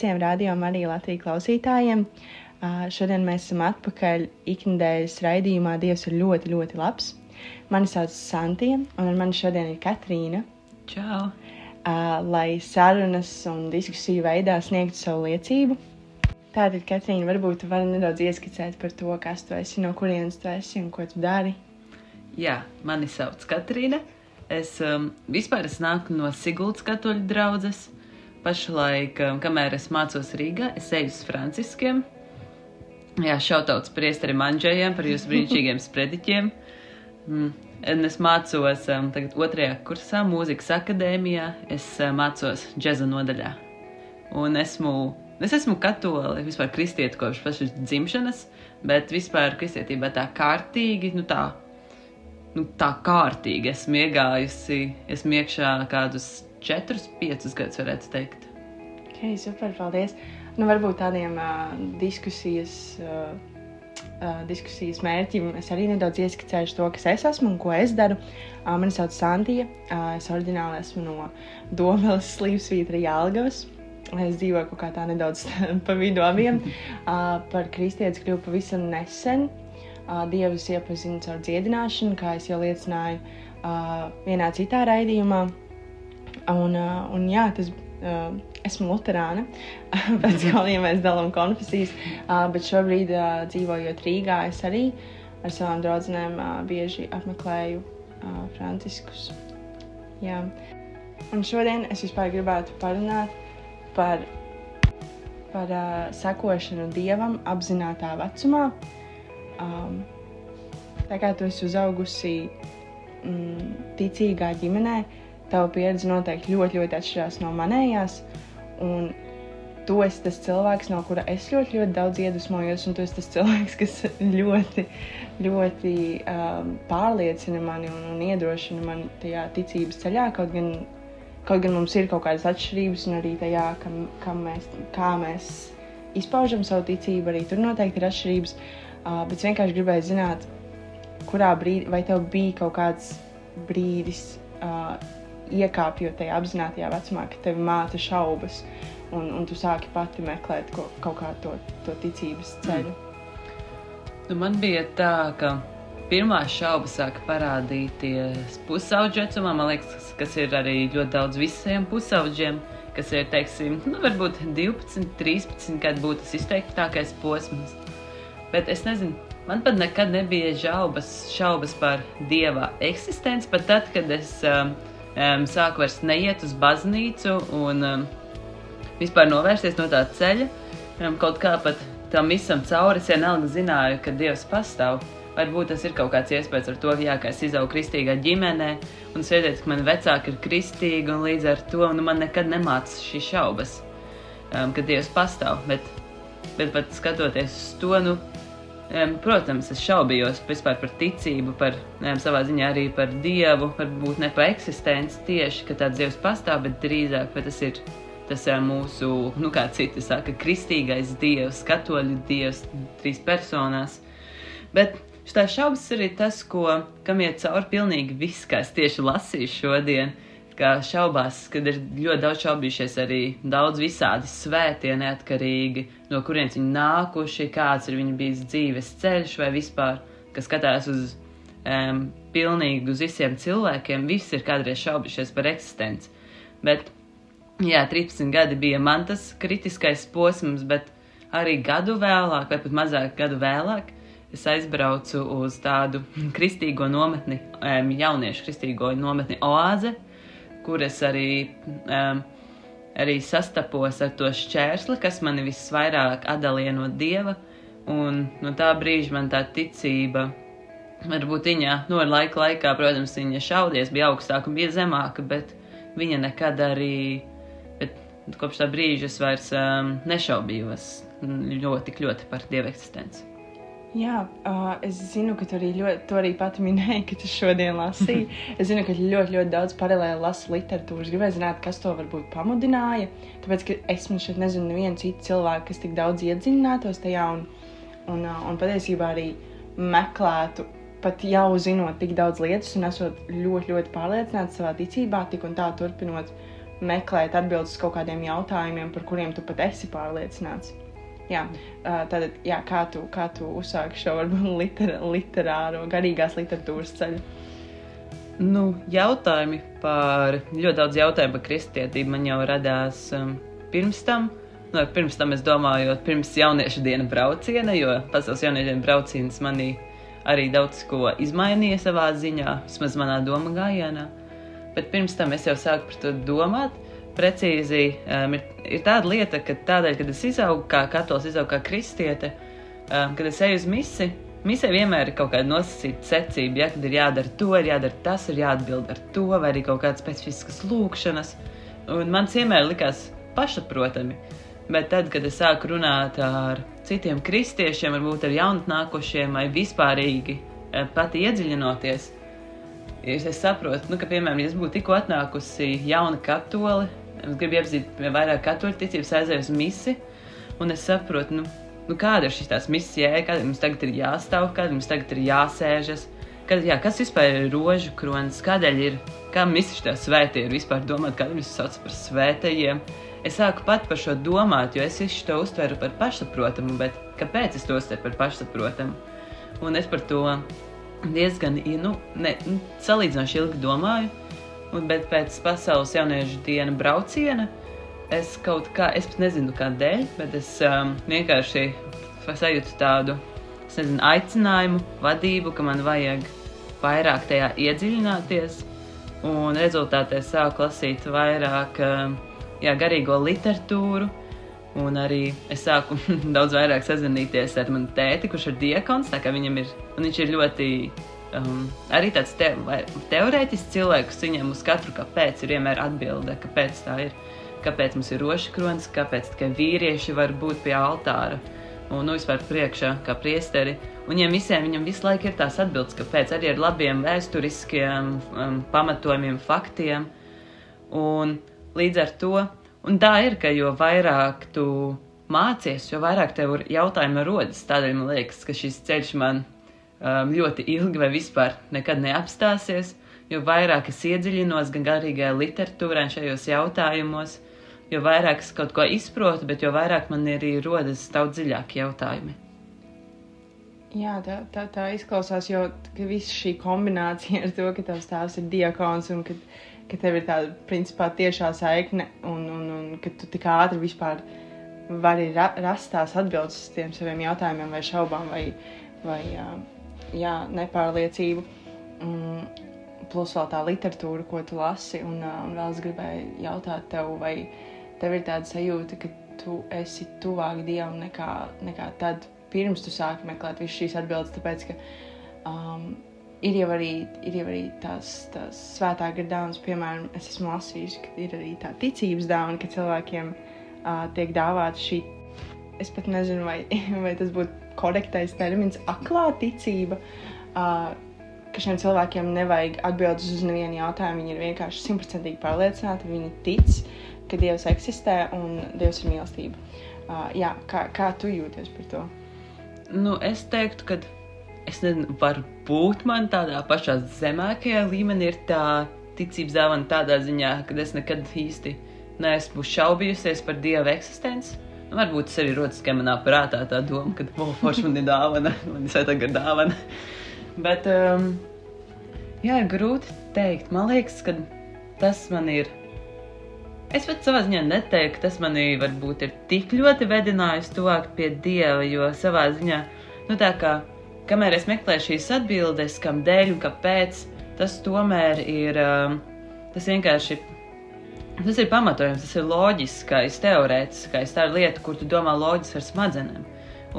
Visiem radio Marija Latvijas klausītājiem! Šodien mēs esam atpakaļ ikdienas raidījumā Dievs ir ļoti, ļoti labs. Mani sauc Santija, un ar mani šodien ir Katrīna. Čau! Lai sarunas un diskusiju veidā sniegtu savu liecību. Tātad, Katrīna, varbūt tu vari nedaudz ieskicēt par to, kas tu esi, no kurienes tu esi un ko tu dari. Jā, mani sauc Katrīna. Es um, vispār es nāku no Siguldas katoļu draudzes. Pašlaik, um, kamēr es mācos Rīgā, es eju uz Franciskiem. Jā, šautauts priesterim Andžējiem par jūsu brīnišķīgiem sprediķiem. Mm. Un es mācos um, tagad otrajā kursā, mūzikas akadēmijā. Es uh, mācos džeza nodaļā. Un esmu, es esmu katoli, vispār kristieti kopš pašas dzimšanas, bet vispār kristietībā tā kārtīgi, nu tā, nu tā kārtīgi esmu iegājusi, esmu iekšā kādus 4, 5 gadus, varētu teikt. Ok, super, paldies. Nu, varbūt tādiem uh, diskusijas, uh, uh, diskusijas mērķim es arī nedaudz ieskicēšu to, kas es esmu un ko es daru. Uh, mani sauc Santija. Uh, es oriģināli esmu no Domeles, Slīvsvītra, Jālgavas. Es dzīvoju kaut kā tā nedaudz pa vidu abiem. Uh, par kristietis kļuvu pavisam nesen. Uh, Dievs iepazina caur dziedināšanu, kā jau liecināju uh, vienā citā raidījumā. Un, uh, un jā, tas uh, esmu Lutāna. Pēc tam ja mēs dalām konfesijas, uh, bet šobrīd dzīvojot Rīgā, es arī ar savām draudzenēm bieži apmeklēju Franciskus. Jā. Un šodien es vispār gribētu parunāt par, par uh, sekošanu dievam apzinātajā vecumā. Um, tā kā tu esi uzaugusi mm, ticīgā ģimenē, uh, tava pieredze noteikti ļoti, ļoti atšķirās no manējās. Un tu esi tas cilvēks, no kura es ļoti, ļoti daudz iedvesmojos, un tu esi tas cilvēks, kas ļoti, ļoti um, pārliecina mani un, un iedrošina mani tajā ticības ceļā. Kaut gan, kaut gan mums ir kaut kādas atšķirības, un arī tajā, kam, kam mēs, kā mēs izpaužam savu ticību, arī tur noteikti ir atšķirības. Uh, bet es vienkārši gribēju zināt, kurā brīdī, vai tev bija kaut kāds brīdis, uh, iekāpjot tajā apzinātajā vecumā, ka tev māte šaubas, un, un tu sāki pati meklēt ko, kaut kādu to, to ticības ceļu. Mm. Nu, man bija tā, ka pirmā šauba sāka parādīties pusauģu vecumā. Man liekas, kas ir arī ļoti daudz visiem pusauģiem, kas ir, teiksim, nu, varbūt 12, 13 gadi būtu tas izteiktākais posms. Bet es nezinu, man pat nekad nebija šaubas, šaubas par dieva eksistenci, pat tad, kad es um, um, sāku vairs neiet uz baznīcu un um, vispār novērsties no tā ceļa. Um, kaut kā pat tam visam cauri es vienalga zināju, ka Dievs pastāv. Varbūt tas ir kaut kāds iespējas ar to, jā, ka es izaugu kristīgā ģimenē, un es redzēju, ka mani vecāki ir kristīgi, un līdz ar to nu, man nekad nemācās šīs šaubas, um, ka Dievs pastāv. Bet, bet pat skatoties uz to, nu, Um, protams, es šaubījos par ticību, par um, savā ziņā arī par dievu, varbūt ne par eksistenci tieši, ka tāds dievs pastāv, bet drīzāk tas ir tas um, mūsu, nu, kā citi saka, kristīgais dievs, katoļu dievs, trīs personās. Bet tā šaubas arī tas, ko, kam iet cauri pilnīgi viss, kā es tieši lasīju šodien ka šaubās, kad ir ļoti daudz šaubījušies arī daudz visādi svētie, neatkarīgi no kurienes viņi nākuši, kāds ir viņu bijis dzīves ceļš vai vispār, kas skatās uz um, pilnīgi uz visiem cilvēkiem, visi ir kādreiz šaubījušies par eksistenci. Bet, jā, 13 gadi bija man tas kritiskais posms, bet arī gadu vēlāk, vai pat mazāk gadu vēlāk, es aizbraucu uz tādu kristīgo nometni, jauniešu kristīgo nometni Oāze kur es arī, um, arī sastapos ar to šķērsli, kas mani visvairāk atdalīja no dieva. Un no tā brīža man tā ticība, varbūt viņa, nu, ar laika laikā, protams, viņa šaudies, bija augstāka un bija zemāka, bet viņa nekad arī, bet kopš tā brīža es vairs um, nešaubījos ļoti, ļoti par dievu eksistenci. Jā, uh, es zinu, ka tu arī, ļoti, tu arī pati minēji, ka tu šodien lasīji. es zinu, ka ļoti, ļoti daudz paralēli lasu literatūru. Es gribēju zināt, kas to varbūt pamudināja. Tāpēc, ka es šeit nezinu, nevienu citu cilvēku, kas tik daudz iedziļinātos tajā un, un, uh, un patiesībā arī meklētu. Pat jau zinot tik daudz lietas, un esot ļoti, ļoti pārliecināts savā ticībā, tik un tā turpinot meklēt atbildes uz kaut kādiem jautājumiem, par kuriem tu pat esi pārliecināts. Jā, tātad, jā, kā tu, kā tu uzsāki šo liter, literāro, garīgās literatūras ceļu? Nu, jautājumi par ļoti daudz jautājumu par kristietību man jau radās um, pirms tam. Nu, pirms tam es domāju, pirms jauniešu diena brauciena, jo pasaules jauniešu diena brauciens manī arī daudz ko izmainīja savā ziņā, vismaz manā doma gājienā. Bet pirms tam es jau sāku par to domāt precīzi um, ir, ir tāda lieta, ka tādēļ, kad es izaugu kā katolis, izaugu kā kristiete, um, kad es eju uz misi, misē vienmēr ir kaut kāda nosacīta secība, ja, kad ir jādara to, ir jādara tas, ir jāatbild ar to, vai arī kaut kādas specifiskas lūkšanas. Un man vienmēr likās pašsaprotami. Bet tad, kad es sāku runāt ar citiem kristiešiem, varbūt ar jaunatnākošiem vai vispārīgi eh, pati iedziļinoties, es saprotu, nu, ka, piemēram, ja es būtu tikko atnākusi jauna katole, Es gribu iepazīt vairāk katoļu ticības, aizēju uz misi, un es saprotu, nu, nu kāda ir šī tās misija, kāda mums tagad ir jāstāv, kāda mums tagad ir jāsēžas, kad, jā, kas vispār ir rožu kronis, kādēļ ir, kā misi tā svētie ir vispār domāt, kādēļ viņus sauc par svētajiem. Es sāku pat par šo domāt, jo es visu to uztveru par pašsaprotamu, bet kāpēc es to uztveru par pašsaprotamu? Un es par to diezgan, nu, ne, nu, salīdzinoši ilgi domāju, Un, bet pēc pasaules jauniešu dienas brauciena es kaut kā, es pat nezinu, kādēļ, bet es um, vienkārši sajūtu tādu nezinu, aicinājumu, vadību, ka man vajag vairāk tajā iedziļināties. Un rezultātā es sāku lasīt vairāk um, jā, garīgo literatūru. Un arī es sāku daudz vairāk sazināties ar manu tēti, kurš ir diakons. Viņam ir, viņš ir ļoti um, arī tāds te, teorētisks cilvēks, viņam uz katru kāpēc ir vienmēr atbilde, kāpēc tā ir. Kāpēc mums ir roša kronis, kāpēc tikai vīrieši var būt pie altāra un nu, vispār priekšā, kā priesteri. Un viņiem visiem viņam visu laiku ir tās atbildes, kāpēc arī ar labiem vēsturiskiem um, pamatojumiem, faktiem. Un līdz ar to, un tā ir, ka jo vairāk tu mācies, jo vairāk tev jautājumu rodas. Tādēļ man liekas, ka šis ceļš man um, ļoti ilgi vai vispār nekad neapstāsies, jo vairāk es iedziļinos gan garīgajā literatūrā šajos jautājumos, jo vairāk es kaut ko izprotu, bet jo vairāk man arī rodas daudz dziļāki jautājumi. Jā, tā, tā, tā izklausās, jo viss šī kombinācija ar to, ka tavs tēvs ir diakons un ka, ka tev ir tāda principā tiešā saikne un, un, un ka tu tik ātri vispār vari ra rast tās atbildes uz tiem saviem jautājumiem vai šaubām vai, vai uh, jā, nepārliecību. Mm, plus vēl tā literatūra, ko tu lasi. Un, un vēl es gribēju jautāt tev, vai tev ir tāda sajūta, ka tu esi tuvāk dievam nekā, nekā tad, pirms tu sāki meklēt visas šīs atbildes. Tāpēc, ka um, ir jau arī, ir jau arī tās, tās svētā gara dāvanas, piemēram, es esmu lasījusi, ka ir arī tā ticības dāvana, ka cilvēkiem uh, tiek dāvāta šī. Es pat nezinu, vai, vai tas būtu korektais termins - aklā ticība. Uh, ka šiem cilvēkiem nevajag atbildēt uz nevienu jautājumu. Viņi ir vienkārši simtprocentīgi pārliecināti, viņi tic, ka Dievs eksistē un Dievs ir mīlestība. Uh, jā, kā, kā tu jūties par to? Nu, es teiktu, ka es nezinu, varbūt man tādā pašā zemākajā līmenī ir tā ticības dāvana tādā ziņā, ka es nekad īsti neesmu šaubījusies par Dieva eksistenci. Varbūt tas arī rodas, ka manā prātā tā doma, ka oh, forši man ir dāvana, man ir svētā gara dāvana. Bet, um, jā, ir grūti teikt. Man liekas, ka tas man ir. Es pat savā ziņā neteiktu, ka tas manī varbūt ir tik ļoti vedinājis tuvāk pie dieva, jo savā ziņā, nu tā kā, kamēr es meklēju šīs atbildes, kam dēļ un kāpēc, tas tomēr ir, um, tas vienkārši Tas ir pamatojums, tas ir loģiskais, teorētiskais. Tā ir lieta, kur tu domā loģiski ar smadzenēm.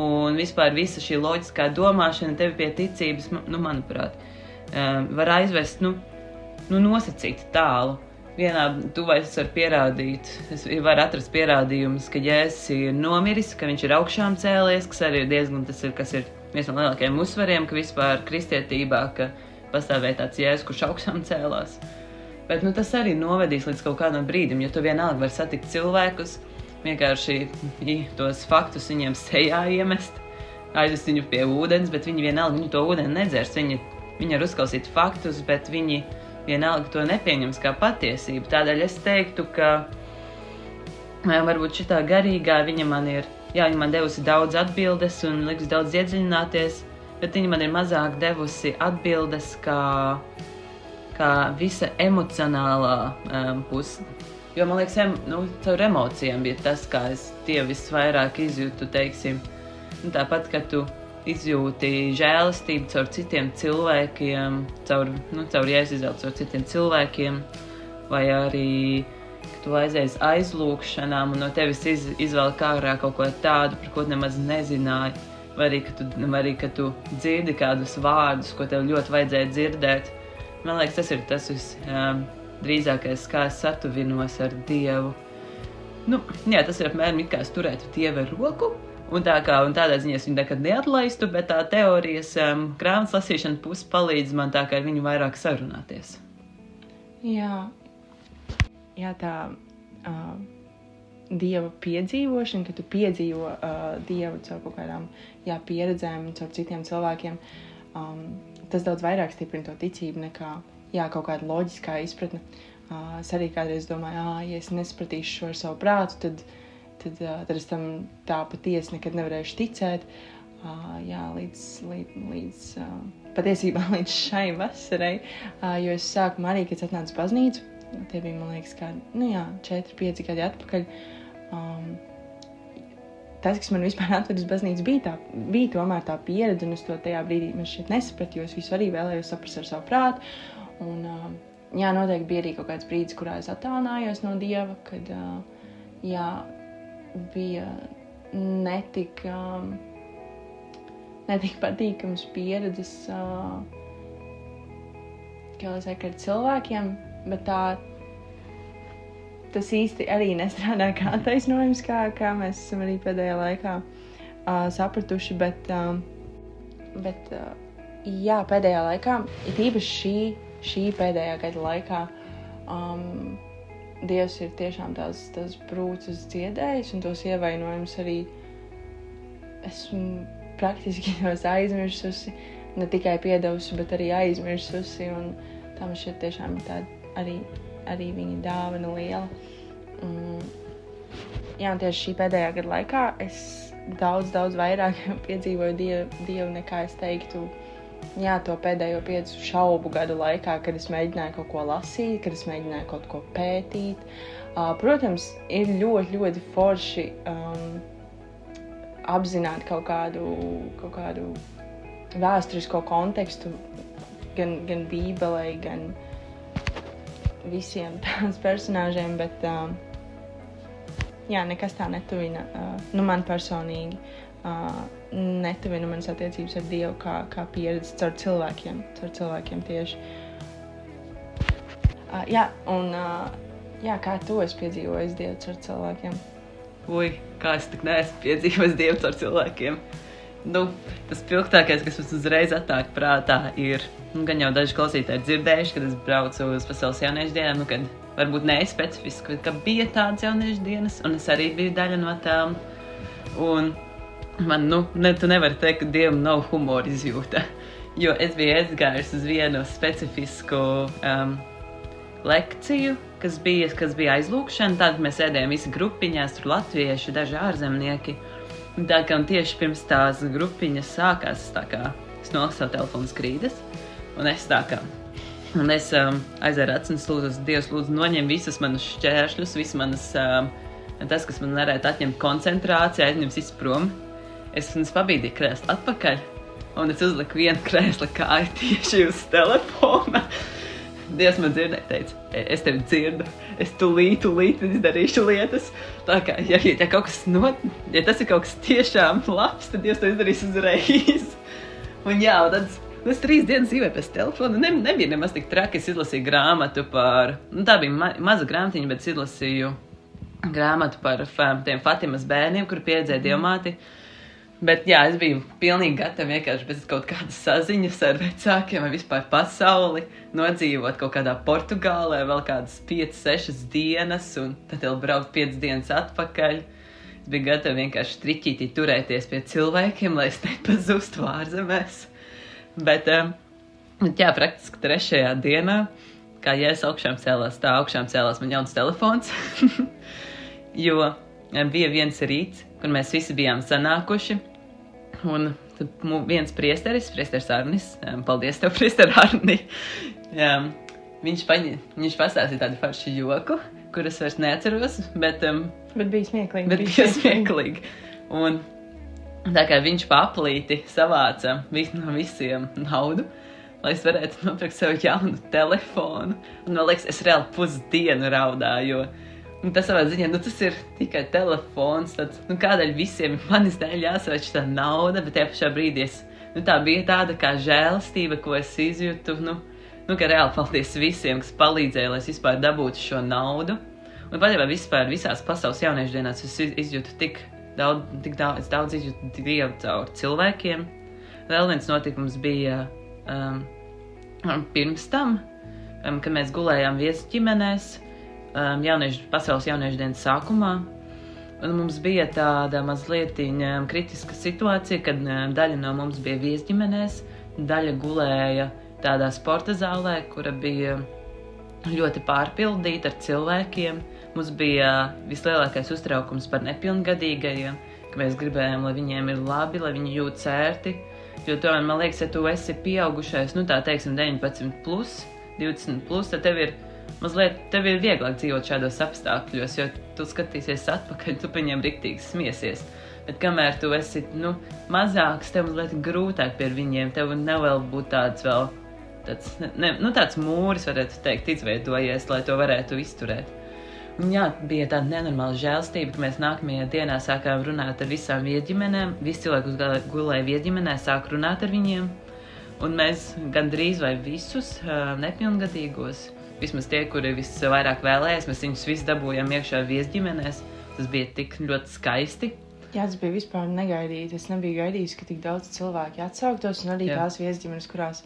Un vispār visa šī loģiskā domāšana tevi pie ticības, nu, manuprāt, var aizvest nu, nu, nosacīti tālu. vienā tuvā es varu pierādīt, es varu atrast pierādījumus, ka Jēzus ir nomiris, ka viņš ir augšām cēlies, kas arī ir diezgan tas ir, kas ir viens no lielākajiem uzsvariem, ka vispār kristietībā, ka pastāvēja tāds Jēzus, kurš augšām cēlās. Bet nu, tas arī novedīs līdz kaut kādam brīdim, jo tu vienalga vari satikt cilvēkus, vienkārši tos faktus viņiem sejā iemest, aizvest viņu pie ūdens, bet viņi vienalga viņu to ūdeni nedzers. Viņi, viņi var uzklausīt faktus, bet viņi vienalga to nepieņems kā patiesību. Tādēļ es teiktu, ka varbūt šī garīgā viņa man ir, jā, viņa man devusi daudz atbildes un liks daudz iedziļināties, bet viņa man ir mazāk devusi atbildes kā, kā visa emocionālā um, puse. Jo man liekas, em, nu, caur emocijām bija tas, kā es tie visvairāk izjūtu, teiksim, nu, tāpat, ka tu izjūti žēlastību caur citiem cilvēkiem, caur, nu, caur jēzus caur citiem cilvēkiem, vai arī, tu aizies aizlūkšanām un no tevis iz, izvelk ārā kaut ko tādu, par ko nemaz nezināji, vai arī, ka tu, vai arī, ka tu dzirdi kādus vārdus, ko tev ļoti vajadzēja dzirdēt. Man liekas, tas ir tas visdrīzākais, um, kā es satuvinos ar Dievu. Nu, jā, tas ir apmēram kā es turētu Dieva roku, Un, tā kā, un tādā ziņā es viņu nekad neatlaistu, bet tā teorijas um, grāmatas lasīšana puse palīdz man tā kā ar viņu vairāk sarunāties. Jā, jā tā uh, dieva piedzīvošana, ka tu piedzīvo uh, dievu caur kaut kādām jā, pieredzēm caur citiem cilvēkiem, um, tas daudz vairāk stiprina to ticību nekā jā, kaut kāda loģiskā izpratne. Uh, es arī kādreiz domāju, ah, ja es nesapratīšu šo ar savu prātu, tad tad, tad es tam tā patiesi nekad nevarēšu ticēt. Uh, jā, līdz, līdz, līdz uh, patiesībā līdz šai vasarai, uh, jo es sākumā arī, kad atnācu baznīcu, tie bija, man liekas, kā, nu jā, 4, 5 gadi atpakaļ. Um, tas, kas man vispār atvedis baznīcu, bija, tā, bija tomēr tā pieredze, un es to tajā brīdī nesapratu, jo es visu arī vēlējos saprast ar savu prātu. Un, jā, noteikti bija arī kaut kāds brīdis, kurā es attālinājos no Dieva, kad, jā, bija netik, um, netik patīkams pieredzes, kā lai saka, ar cilvēkiem, bet tā tas īsti arī nestrādā kā taisnojums, kā, kā mēs esam arī pēdējā laikā uh, sapratuši, bet, um, bet uh, jā, pēdējā laikā, it īpaši šī, šī pēdējā gada laikā, um, Dievs ir tiešām tās, tās brūces dziedējis, un tos ievainojumus arī esmu praktiski tos aizmirsusi. Ne tikai piedevusi, bet arī aizmirsusi. Tam šeit tiešām ir tāda arī, arī viņa dāvana liela. Mm. Jā, tieši šī pēdējā gada laikā es daudz, daudz vairāk piedzīvoju dievu, dievu nekā es teiktu jā, to pēdējo piecu šaubu gadu laikā, kad es mēģināju kaut ko lasīt, kad es mēģināju kaut ko pētīt. Uh, protams, ir ļoti, ļoti forši um, apzināt kaut kādu, kaut kādu vēsturisko kontekstu gan, gan Bībelē, gan visiem tās personāžiem, bet um, jā, nekas tā netuvina uh, nu, man personīgi. Uh, netuvina manas attiecības ar Dievu kā, kā pieredzi caur cilvēkiem, caur cilvēkiem tieši. Uh, jā, un uh, jā, kā tu esi piedzīvojis Dievu caur cilvēkiem? Ui, kā es tik neesmu piedzīvojis Dievu caur cilvēkiem. Nu, tas spilgtākais, kas man uzreiz atnāk prātā, ir, nu, gan jau daži klausītāji dzirdējuši, kad es braucu uz pasaules jauniešu dienām, nu, kad varbūt nespecifiski, ka bija tādas jauniešu dienas, un es arī biju daļa no tām. Un man, nu, ne, tu nevari teikt, ka dievam nav humora izjūta. Jo es biju aizgājis uz vienu specifisku um, lekciju, kas bija, kas bija aizlūkšana. Tad mēs sēdējām visi grupiņās, tur latvieši, daži ārzemnieki. Tā kā tieši pirms tās grupiņas sākās, kā, es nolasu savu telefonu skrīdes, un es tā kā. Un es um, aizēru acis lūdzu, Dievs, lūdzu, noņem visus manus šķēršļus, visas manas, um, tas, kas man varētu atņemt koncentrāciju, aizņemt visu prom. Es viņus pabīdīju krēslu atpakaļ, un es uzliku vienu krēslu kāju tieši uz telefona. Dievs man dzirdēja, teica, e, es tevi dzirdu, es tūlīt, tūlīt izdarīšu lietas. Tā kā, ja, ja, kaut kas not, ja tas ir kaut kas tiešām labs, tad Dievs to izdarīs uzreiz. Un jā, un tad Es trīs dienas dzīvoju pēc telefona. Ne, nebija nemaz tik traki. Es izlasīju grāmatu par, nu, tā bija ma maza grāmatiņa, bet es izlasīju grāmatu par tiem Fatimas bērniem, kur pieredzēja diamāti. Bet jā, es biju pilnīgi gatava vienkārši bez kaut kādas saziņas ar vecākiem vai vispār pasauli, nodzīvot kaut kādā Portugālē vēl kādas 5, 6 dienas, un tad vēl braukt 5 dienas atpakaļ. Es biju gatava vienkārši triķītī turēties pie cilvēkiem, lai es nepazustu ārzemēs. Bet, um, jā, praktiski trešajā dienā, kā ja es augšām cēlās, tā augšām cēlās man jauns telefons. jo bija viens rīts, kur mēs visi bijām sanākuši. Un tad viens priesteris, priesteris Arnis, paldies tev, priester Arni. Um, viņš, paņi, viņš pastāstīja tādu foršu joku, kuras vairs neatceros, bet, um, bet bija smieklīgi. Bet bija smieklīgi. Un tā kā viņš paplīti savāca no visiem naudu, lai es varētu nopirkt sev jaunu telefonu. Un man liekas, es reāli pusdienu raudāju. Un tas savā ziņā, nu, tas ir tikai telefons. Tad, nu, kādēļ visiem manis dēļ jāsavāc tā nauda, bet tajā pašā brīdī es, nu, tā bija tāda kā žēlastība, ko es izjūtu. Nu, nu, ka reāli paldies visiem, kas palīdzēja, lai es vispār dabūtu šo naudu. Un patiesībā vispār visās pasaules jauniešu dienās es izjūtu tik daudz, tik daudz, daudz izjūtu dievu caur cilvēkiem. Vēl viens notikums bija um, pirms tam, um, kad mēs gulējām viesu ģimenēs um, jauniešu, pasaules jauniešu dienas sākumā. Un mums bija tāda mazliet um, kritiska situācija, kad um, daļa no mums bija viesģimenēs, daļa gulēja tādā sporta zālē, kura bija ļoti pārpildīta ar cilvēkiem. Mums bija vislielākais uztraukums par nepilngadīgajiem, ka mēs gribējām, lai viņiem ir labi, lai viņi jūtas ērti. Jo tomēr man liekas, ja tu esi pieaugušais, nu tā teiksim, 19, plus, 20, plus, tad tev ir mazliet tev ir vieglāk dzīvot šādos apstākļos, jo tu skatīsies atpakaļ, tu viņiem riktīgi smiesies. Bet kamēr tu esi nu, mazāks, tev mazliet grūtāk pie viņiem, tev nav vēl būt tāds vēl. Tāds, ne, nu, tāds mūris, varētu teikt, izveidojies, lai to varētu izturēt. Un, jā, bija tāda nenormāla žēlstība, ka mēs nākamajā dienā sākām runāt ar visām vieģimenēm. Visi cilvēki, kas gulēja vieģimenē, sāk runāt ar viņiem. Un mēs gandrīz vai visus nepilngadīgos vismaz tie, kuri visvairāk vēlējās, mēs viņus visus dabūjām iekšā viesģimenēs. Tas bija tik ļoti skaisti. Jā, tas bija vispār negaidīti. Es nebiju gaidījis, ka tik daudz cilvēku atsauktos, un arī Jā. tās viesģimenes, kurās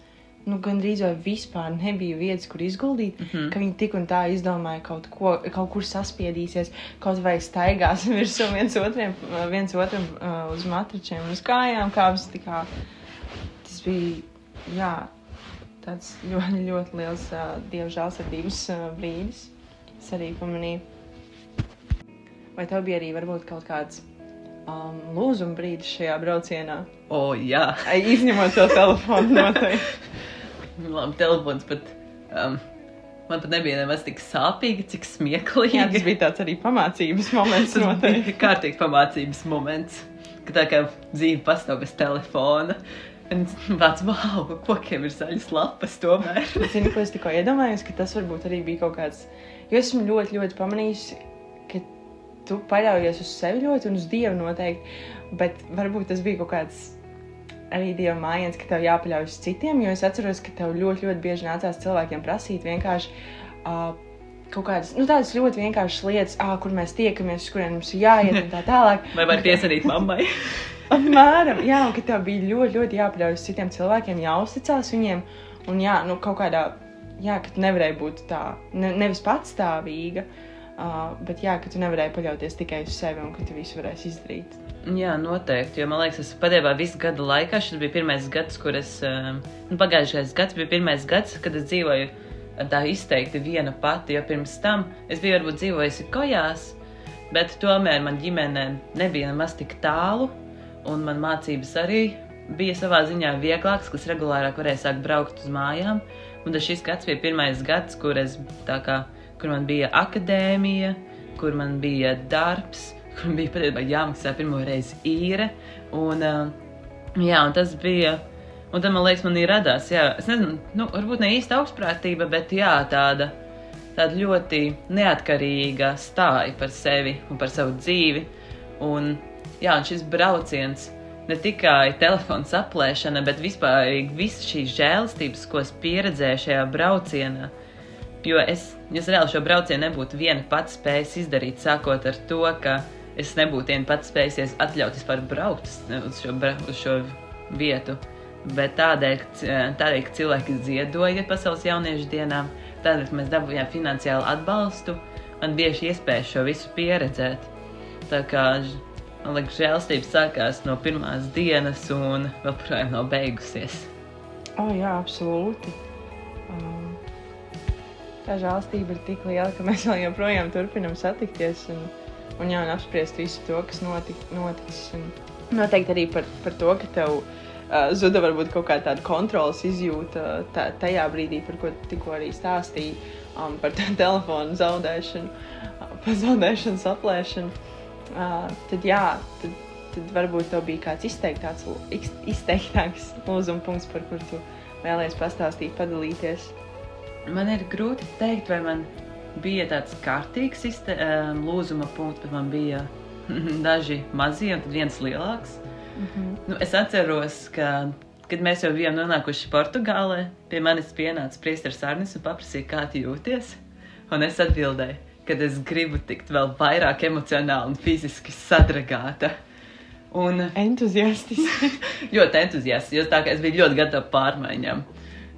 nu, gandrīz vai vispār nebija vietas, kur izguldīt, mm -hmm. ka viņi tik un tā izdomāja kaut, ko, kaut kur saspiedīsies, kaut vai staigās virsū viens otram, viens otram uh, uz matračiem, uz kājām kāpjas. Tas bija, jā, tāds ļoti, ļoti liels uh, dievu žēlsirdības uh, brīdis. Es arī pamanīju, vai tev bija arī varbūt kaut kāds um, lūzuma brīdis šajā braucienā? O, oh, jā, izņemot to telefonu noteikti. Labi, telefons pat. Um, Man pat nebija nemaz tik sāpīgi, cik smieklīgi. Jā, tas bija tāds arī pamācības moments. tas bija kārtīgi pamācības moments, ka tā kā dzīve pastāv bez telefona. Vārds, wow, kokiem ir zaļas lapas tomēr. Zini, ko es tikko iedomājos, ka tas varbūt arī bija kaut kāds, jo esmu ļoti, ļoti pamanījis, ka tu paļaujies uz sevi ļoti un uz Dievu noteikti, bet varbūt tas bija kaut kāds arī Dieva mājiens, ka tev jāpaļaujas citiem, jo es atceros, ka tev ļoti, ļoti bieži nācās cilvēkiem prasīt vienkārši uh, kaut kādas nu, ļoti vienkāršas lietas, ah, kur mēs tiekamies, uz kuriem mums jāiet un tā tālāk. Vai var piesarīt mammai? Apmēram, jā, un ka tev bija ļoti, ļoti jāpaļaujas citiem cilvēkiem, jāuzticās viņiem. Un jā, nu, kaut kādā, jā, ka tu nevarēji būt tā, ne, nevis patstāvīga, uh, bet jā, ka tu nevarēji paļauties tikai uz sevi un ka tu visu varēsi izdarīt. Jā, noteikti. Jo man liekas, tas patiesībā visu gadu laikā šis bija pirmais gads, kur es. Nu, pagājušais gads bija pirmais gads, kad es dzīvoju tā izteikti viena pati. Jo pirms tam es biju varbūt dzīvojusi kojās, bet tomēr man ģimene nebija nemaz tik tālu un man mācības arī bija savā ziņā vieglākas, kas regulārāk varēja sākt braukt uz mājām. Un tas šis gads bija pirmais gads, kur, es, kā, kur man bija akadēmija, kur man bija darbs, kur bija patiesībā jāmaksā pirmo reizi īre. Un, jā, un tas bija. Un tad man liekas, man ir radās, jā, es nezinu, nu, varbūt ne īsta augstprātība, bet jā, tāda, tāda ļoti neatkarīga stāja par sevi un par savu dzīvi. Un, jā, un šis brauciens ne tikai telefona saplēšana, bet vispār visas šīs žēlastības, ko es pieredzēju šajā braucienā. Jo es, es reāli šo braucienu nebūtu viena pati spējis izdarīt, sākot ar to, ka es nebūtu viena pati spējusies atļaut vispār braukt uz šo, uz šo vietu. Bet tādēļ, tādēļ, ka cilvēki ziedoja pasaules jauniešu dienām, tādēļ, ka mēs dabūjām finansiālu atbalstu, man bieži iespēja šo visu pieredzēt. Tā kā man liekas, žēlstības sākās no pirmās dienas un joprojām nav beigusies. Oh, jā, absolūti. Um, tā žēlstība ir tik liela, ka mēs joprojām turpinām satikties un, un, jā, un apspriest visu to, kas notik, notiks. Un noteikti arī par, par to, ka tev uh, zuda varbūt kaut kā tāda kontrolas izjūta tā, tajā brīdī, par ko tikko arī stāstīji, um, par telefonu zaudēšanu, uh, par zaudēšanu, saplēšanu. Uh, tad jā, tad, tad varbūt tev bija kāds izteiktāks, izteiktāks lūzuma punkts, par kuru tu vēlējies pastāstīt, padalīties. Man ir grūti pateikt, vai man bija tāds kārtīgs um, lūzuma punkts, bet man bija daži mazie un viens lielāks. Mm -hmm. nu, es atceros, ka, kad mēs jau bijām nonākuši Portugālē, pie manis pienāca Priesteris Arnis un paprasīja, kā tu jūties. Un es atbildēju, ka es gribu tikt vēl vairāk emocionāli un fiziski sadragāta. Un entuziastiski. ļoti entuziastiski, jo tā kā es biju ļoti gatava pārmaiņām.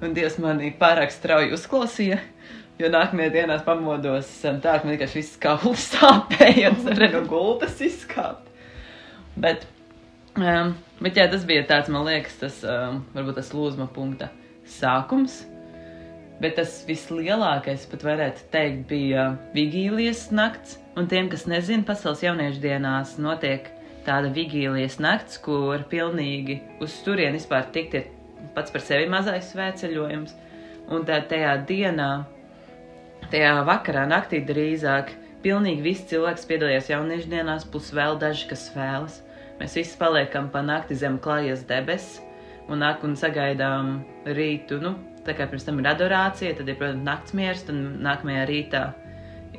Un Dievs manī pārāk strauji uzklausīja. Jo nākamajā dienā pamodos um, tā, ka man vienkārši viss kauls sāpēja un arī no gultas izkāpt. Bet, um, bet jā, tas bija tāds, man liekas, tas um, varbūt tas lūzuma punkta sākums. Bet tas vislielākais, pat varētu teikt, bija vigīlijas nakts. Un tiem, kas nezina, pasaules jauniešu dienās notiek tāda vigīlijas nakts, kur pilnīgi uz turieni vispār tikt ir pats par sevi mazais svētceļojums. Un tā tajā dienā Tajā vakarā, naktī drīzāk, pilnīgi visi cilvēki piedalījās jauniešu dienās, plus vēl daži, kas vēlas. Mēs visi paliekam pa nakti zem klājas debesis un nāk un sagaidām rītu. Nu, tā kā pirms tam ir adorācija, tad ir, protams, nakts miers, tad nākamajā rītā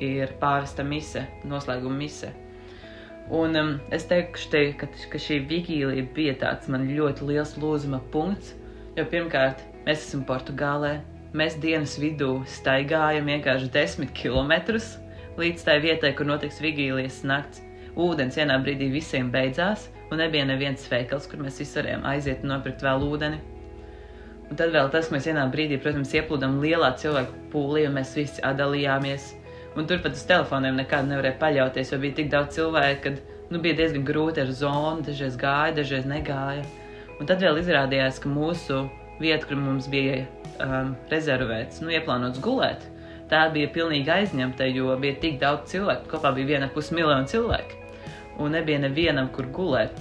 ir pārvesta mise, noslēguma mise. Un um, es teikšu, te, ka, ka šī vigīlija bija tāds man ļoti liels lūzuma punkts, jo pirmkārt, mēs esam Portugālē, Mēs dienas vidū staigājam vienkārši desmit kilometrus līdz tai vietai, kur notiks vigīlijas nakts. Ūdens vienā brīdī visiem beidzās, un nebija neviens veikals, kur mēs visi varējām aiziet un nopirkt vēl ūdeni. Un tad vēl tas, ka mēs vienā brīdī, protams, ieplūdam lielā cilvēku pūlī, un mēs visi atdalījāmies. Un turpat uz telefoniem nekādu nevarēja paļauties, jo bija tik daudz cilvēku, ka nu, bija diezgan grūti ar zonu, dažreiz gāja, dažreiz negāja. Un tad vēl izrādījās, ka mūsu vieta, kur mums bija um, rezervēts, nu, ieplānots gulēt, tā bija pilnīgi aizņemta, jo bija tik daudz cilvēku. Kopā bija viena pusmiljona cilvēku, un nebija nevienam, kur gulēt.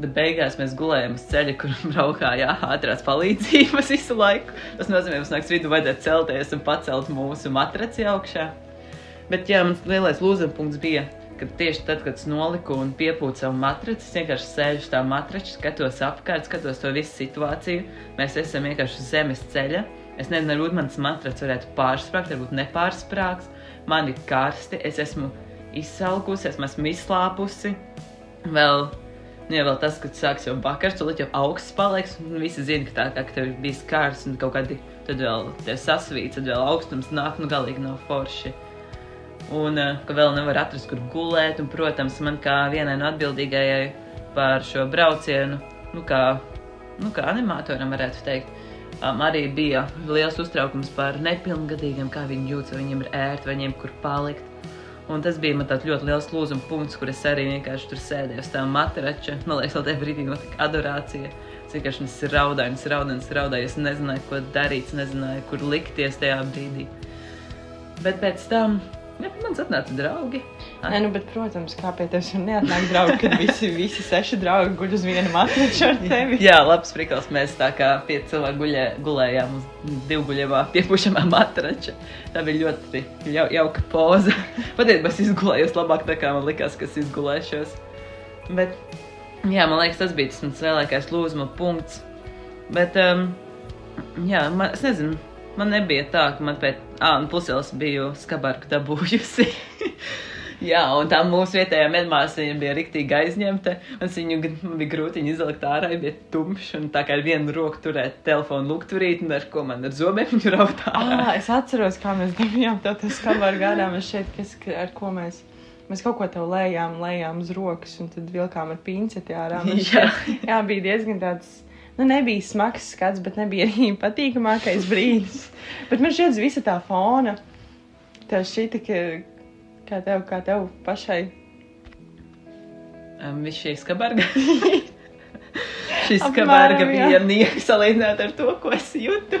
Bet beigās mēs gulējām uz ceļa, kur braukāja ātrās palīdzības visu laiku. Tas nozīmē, ka mums naktas vidū vajadzēja celties un pacelt mūsu matraci augšā. Bet jā, mans lielais lūzumpunkts bija ka tieši tad, kad es noliku un piepūtu savu matraci, es vienkārši sēžu tā matrača, skatos apkārt, skatos to visu situāciju. Mēs esam vienkārši uz zemes ceļa. Es nezinu, varbūt mans matracis varētu pārsprāgt, varbūt nepārsprāgs. Man ir karsti, es esmu izsalkusi, esmu, esmu izslāpusi. Vēl, nu, ja vēl tas, kad sāks jau vakars, tad jau augsts paliks, visi zina, ka tā kā ka tev ir bijis kārs un kaut kādi, tad vēl sasvīts, tad vēl augstums nāk, nu galīgi nav forši un uh, ka vēl nevar atrast, kur gulēt. Un, protams, man kā vienai no atbildīgajai par šo braucienu, nu, kā, nu, kā animatoram varētu teikt, um, arī bija liels uztraukums par nepilngadīgiem, kā viņi jūtas, vai viņiem ir ērti, vai viņiem kur palikt. Un tas bija man tāds ļoti liels lūzuma punkts, kur es arī vienkārši tur sēdēju uz tā matrača. Man liekas, tajā brīdī notika adorācija. Es vienkārši raudāju, raudāju, raudāju. Es nezināju, ko darīt, nezināju, kur likties tajā brīdī. Bet pēc tam man atnāca draugi. Nē, nu, bet, protams, kāpēc tev ir neatnāk draugi, kad visi, visi seši draugi guļ uz vienu matraču ar tevi? Jā, labs prikals. Mēs tā kā pieci cilvēki guļē, gulējām uz divguļamā piepušamā matrača. Tā bija ļoti jau, jauka poza. Patiesībā es izgulējos labāk, tā kā man likās, ka es izgulēšos. Bet, jā, man liekas, tas bija tas mans lielākais lūzuma punkts. Bet, um, jā, man, es nezinu Man nebija tā, ka man pēc tam, plus jau es biju skabarku dabūjusi. Jā, un tā mūsu vietējā medmāsīņa bija rīktīgi aizņemta. Viņu bija grūti izlikt ārā, ja bija tumšs. Un tā kā ar vienu roku turēt telefonu lukturīt, un ar ko man ar zobiem viņu raut ārā. Ah, es atceros, kā mēs dabījām to skarbāru gādā. Mēs šeit, kas, ar ko mēs. Mēs kaut ko tev lējām, lējām uz rokas, un tad vilkām ar pinceti ārā. Jā. jā, bija diezgan tāds. Nu, nebija smags skats, bet nebija arī patīkamākais brīdis. bet man šķiet, visa tā fona, tev šķita, ka kā tev, kā tev pašai. Um, Viņš šī skabarga. Šis jā. bija nieks salīdzināt ar to, ko es jūtu.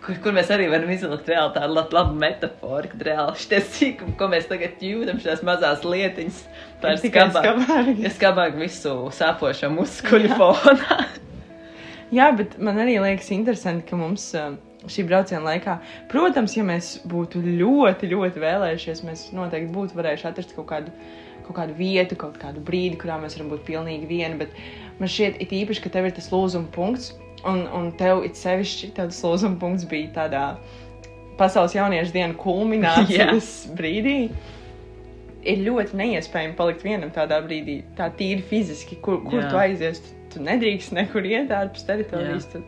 Kur, kur mēs arī varam izvilkt reāli tādu labu, labu metaforu, kad reāli šis sīkums, ko mēs tagad jūtam, šīs mazās lietiņas, tā ir. Es skabarga visu sāpošo muskuļu fonā. Jā, bet man arī liekas interesanti, ka mums uh, šī brauciena laikā, protams, ja mēs būtu ļoti, ļoti vēlējušies, mēs noteikti būtu varējuši atrast kaut kādu, kaut kādu vietu, kaut kādu brīdi, kurā mēs varam būt pilnīgi vieni. Bet man šķiet, it īpaši, ka tev ir tas lūzuma punkts, un, un tev it sevišķi tas lūzuma punkts bija tādā pasaules jauniešu dienu kulminācijas brīdī. Ir ļoti neiespējami palikt vienam tādā brīdī, tā tīri fiziski, kur, kur Jā. tu aizies. Tu, tu nedrīkst nekur iet ārpus teritorijas. Tu,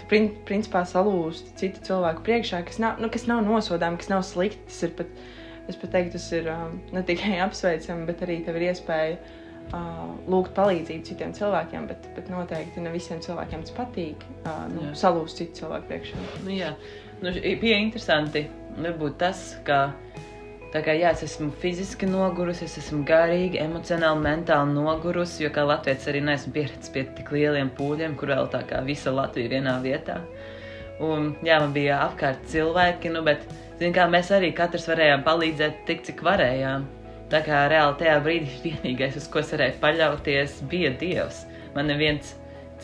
tu prin, principā salūsti citu cilvēku priekšā, kas nav, nu, kas nav nosodāms, kas nav slikti. Tas ir pat, es pat teiktu, tas ir um, ne tikai apsveicami, bet arī tev ir iespēja uh, lūgt palīdzību citiem cilvēkiem. Bet, bet noteikti ne visiem cilvēkiem tas patīk. Uh, nu, Jā. salūst citu cilvēku priekšā. Nu, jā, nu, bija interesanti. Varbūt tas, ka tā kā, jā, es esmu fiziski nogurusi, es esmu garīgi, emocionāli, mentāli nogurusi, jo kā Latvijas arī neesmu pieredzējis pie tik lieliem pūļiem, kur vēl tā kā visa Latvija vienā vietā. Un, jā, man bija apkārt cilvēki, nu, bet, zin kā, mēs arī katrs varējām palīdzēt tik, cik varējām. Tā kā reāli tajā brīdī vienīgais, uz ko es varēju paļauties, bija Dievs. Man neviens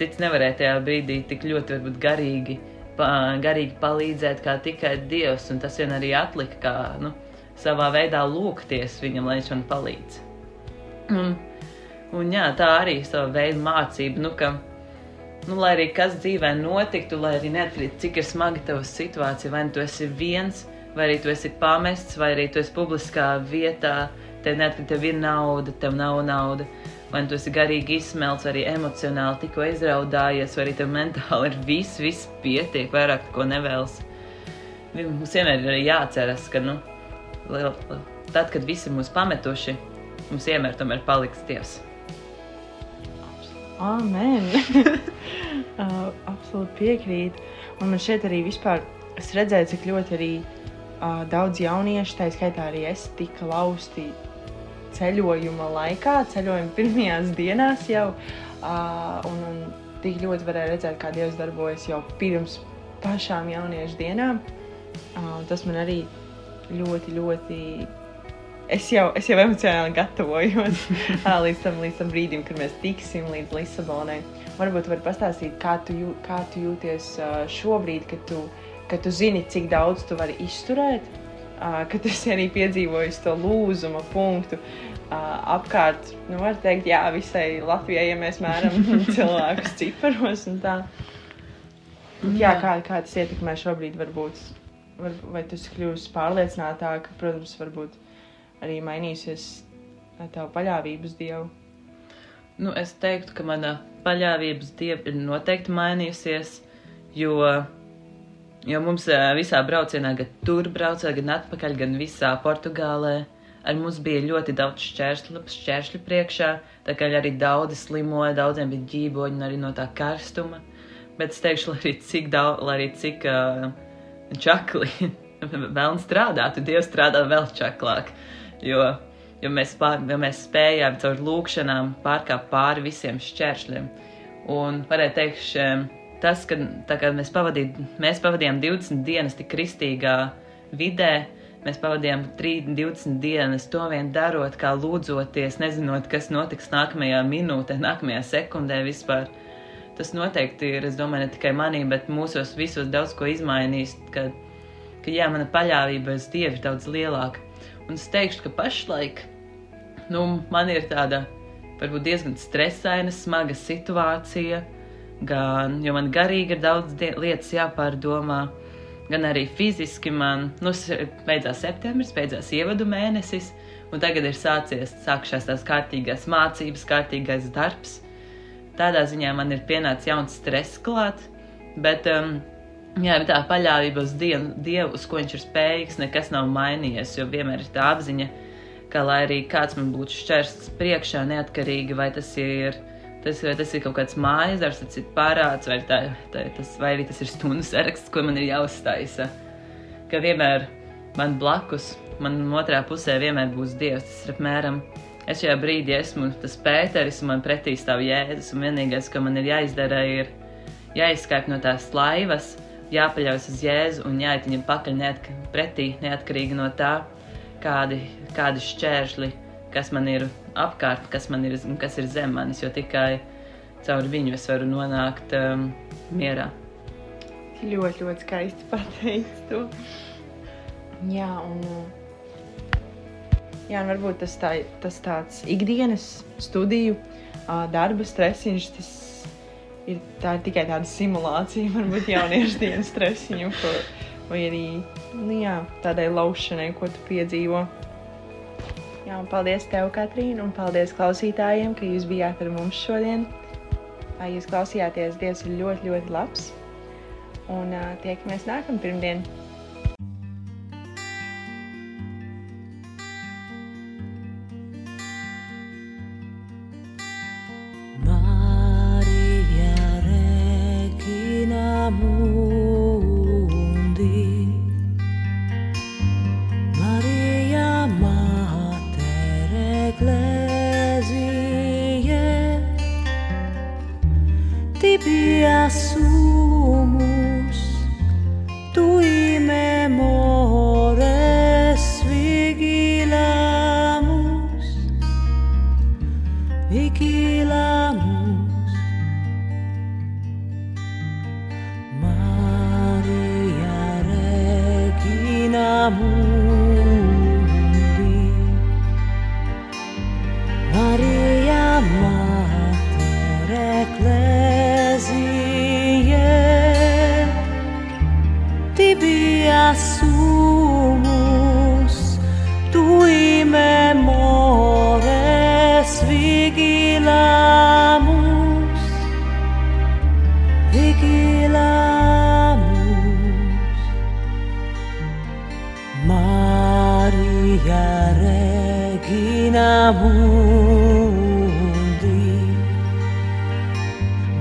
cits nevarēja tajā brīdī tik ļoti varbūt garīgi pa, garīgi palīdzēt, kā tikai Dievs. Un tas vien arī atlika, kā nu, savā veidā lūgties viņam, lai viņš man palīdz. Un, un jā, tā arī ir sava veida mācība, nu, ka, nu, lai arī kas dzīvē notiktu, lai arī neatkarīgi cik ir smaga tava situācija, vai nu tu esi viens, vai arī tu esi pamests, vai arī tu esi publiskā vietā, tev neatkarīgi tev ir nauda, tev nav nauda. Vai nu tu esi garīgi izsmelts, arī emocionāli tikko izraudājies, vai arī tev mentāli ir viss, viss pietiek, vairāk ko nevēlas. Mums vienmēr ir arī jāatceras, ka, nu, tad, kad visi mūs pametuši, mums vienmēr tomēr paliks Dievs. Amen! uh, absolūti piekrītu. Un man šeit arī vispār es redzēju, cik ļoti arī uh, daudz jauniešu, tā skaitā arī es, tika lausti ceļojuma laikā, ceļojuma pirmajās dienās jau. Uh, un, un tik ļoti varēja redzēt, kā Dievs darbojas jau pirms pašām jauniešu dienām. Uh, tas man arī ļoti, ļoti. Es jau, es jau emocionāli gatavojos līdz tam, līdz tam brīdim, kad mēs tiksim līdz Lisabonai. Varbūt var pastāstīt, kā tu, jū, kā tu jūties šobrīd, kad tu, kad tu zini, cik daudz tu vari izturēt, kad tu esi arī piedzīvojis to lūzuma punktu. Apkārt, nu, var teikt, jā, visai Latvijai, ja mēs mēram cilvēkus ciparos un tā. Jā, kā, kā tas ietekmē šobrīd, varbūt, var, vai tu esi kļuvusi pārliecinātāka, protams, varbūt arī mainīsies ā, tava paļāvība uz Dievu. Nu, es teiktu, ka mana paļāvības dieva ir noteikti mainījusies, jo, jo mums ā, visā braucienā, gan tur braucot, gan atpakaļ, gan visā Portugālē, ar mums bija ļoti daudz šķērsļu, šķēršļu priekšā, tā kā arī daudzi slimoja, daudziem bija ģīboņi arī no tā karstuma. Bet es teikšu, lai arī cik daudz, lai arī cik uh, čakli vēl strādātu, Dievs strādā vēl čaklāk. Jo, jo, mēs pār, jo mēs spējām caur lūkšanām pārkāpt pāri visiem šķēršļiem. Un varētu teikt, tas, ka kā mēs, pavadīt, mēs pavadījām 20 dienas tik kristīgā vidē, mēs pavadījām 3, 20 dienas to vien darot, kā lūdzoties, nezinot, kas notiks nākamajā minūtē, nākamajā sekundē vispār. Tas noteikti ir, es domāju, ne tikai manī, bet mūsos visos daudz ko izmainījis, ka, ka jā, mana paļāvība uz Dievu ir daudz lielāka. Un es teikšu, ka pašlaik nu, man ir tāda varbūt diezgan stresaina, smaga situācija, gan, jo man garīgi ir daudz lietas jāpārdomā, gan arī fiziski man, nu, beidzās septembris, beidzās ievadu mēnesis, Un tagad ir sācies, sākušās tās kārtīgās mācības, kārtīgais darbs. Tādā ziņā man ir pienācis jauns stress klāt, bet um, jā, tā paļāvība uz dievu, dievu, uz ko viņš ir spējīgs, nekas nav mainījies, jo vienmēr ir tā apziņa, ka lai arī kāds man būtu šķērsts priekšā, neatkarīgi vai tas ir Tas, vai tas ir kaut kāds mājas darbs, tas ir pārāds, vai, tā, tā, tas, vai arī tas ir stundu saraksts, ko man ir jāuztaisa. Ka vienmēr man blakus, man otrā pusē vienmēr būs Dievs. Tas ir apmēram, es šajā brīdī esmu tas Pēteris, un man pretī stāv Jēzus, un vienīgais, ko man ir jāizdara, ir jāizskāp no tās laivas, jāpaļaujas uz Jēzu un jāiet viņam pakaļ neatk pretī, neatkarīgi no tā, kādi, kādi šķēršļi, kas man ir apkārt, kas man ir, kas ir zem manis, jo tikai caur viņu es varu nonākt um, mierā. Ļoti, ļoti skaisti pateikt to. Jā, un, jā, varbūt tas, tā, tas tāds ikdienas studiju, darba stresiņš, tas ir, tā ir tikai tāda simulācija, varbūt jauniešu dienas stresiņu, ko, vai arī nu, jā, tādai laušanai, ko tu piedzīvo. Jā, un paldies tev, Katrīna, un paldies klausītājiem, ka jūs bijāt ar mums šodien. Jūs klausījāties, Dievs ir ļoti, ļoti labs. Un uh, tiekamies nākamā pirmdiena.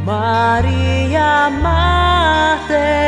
Maria Mater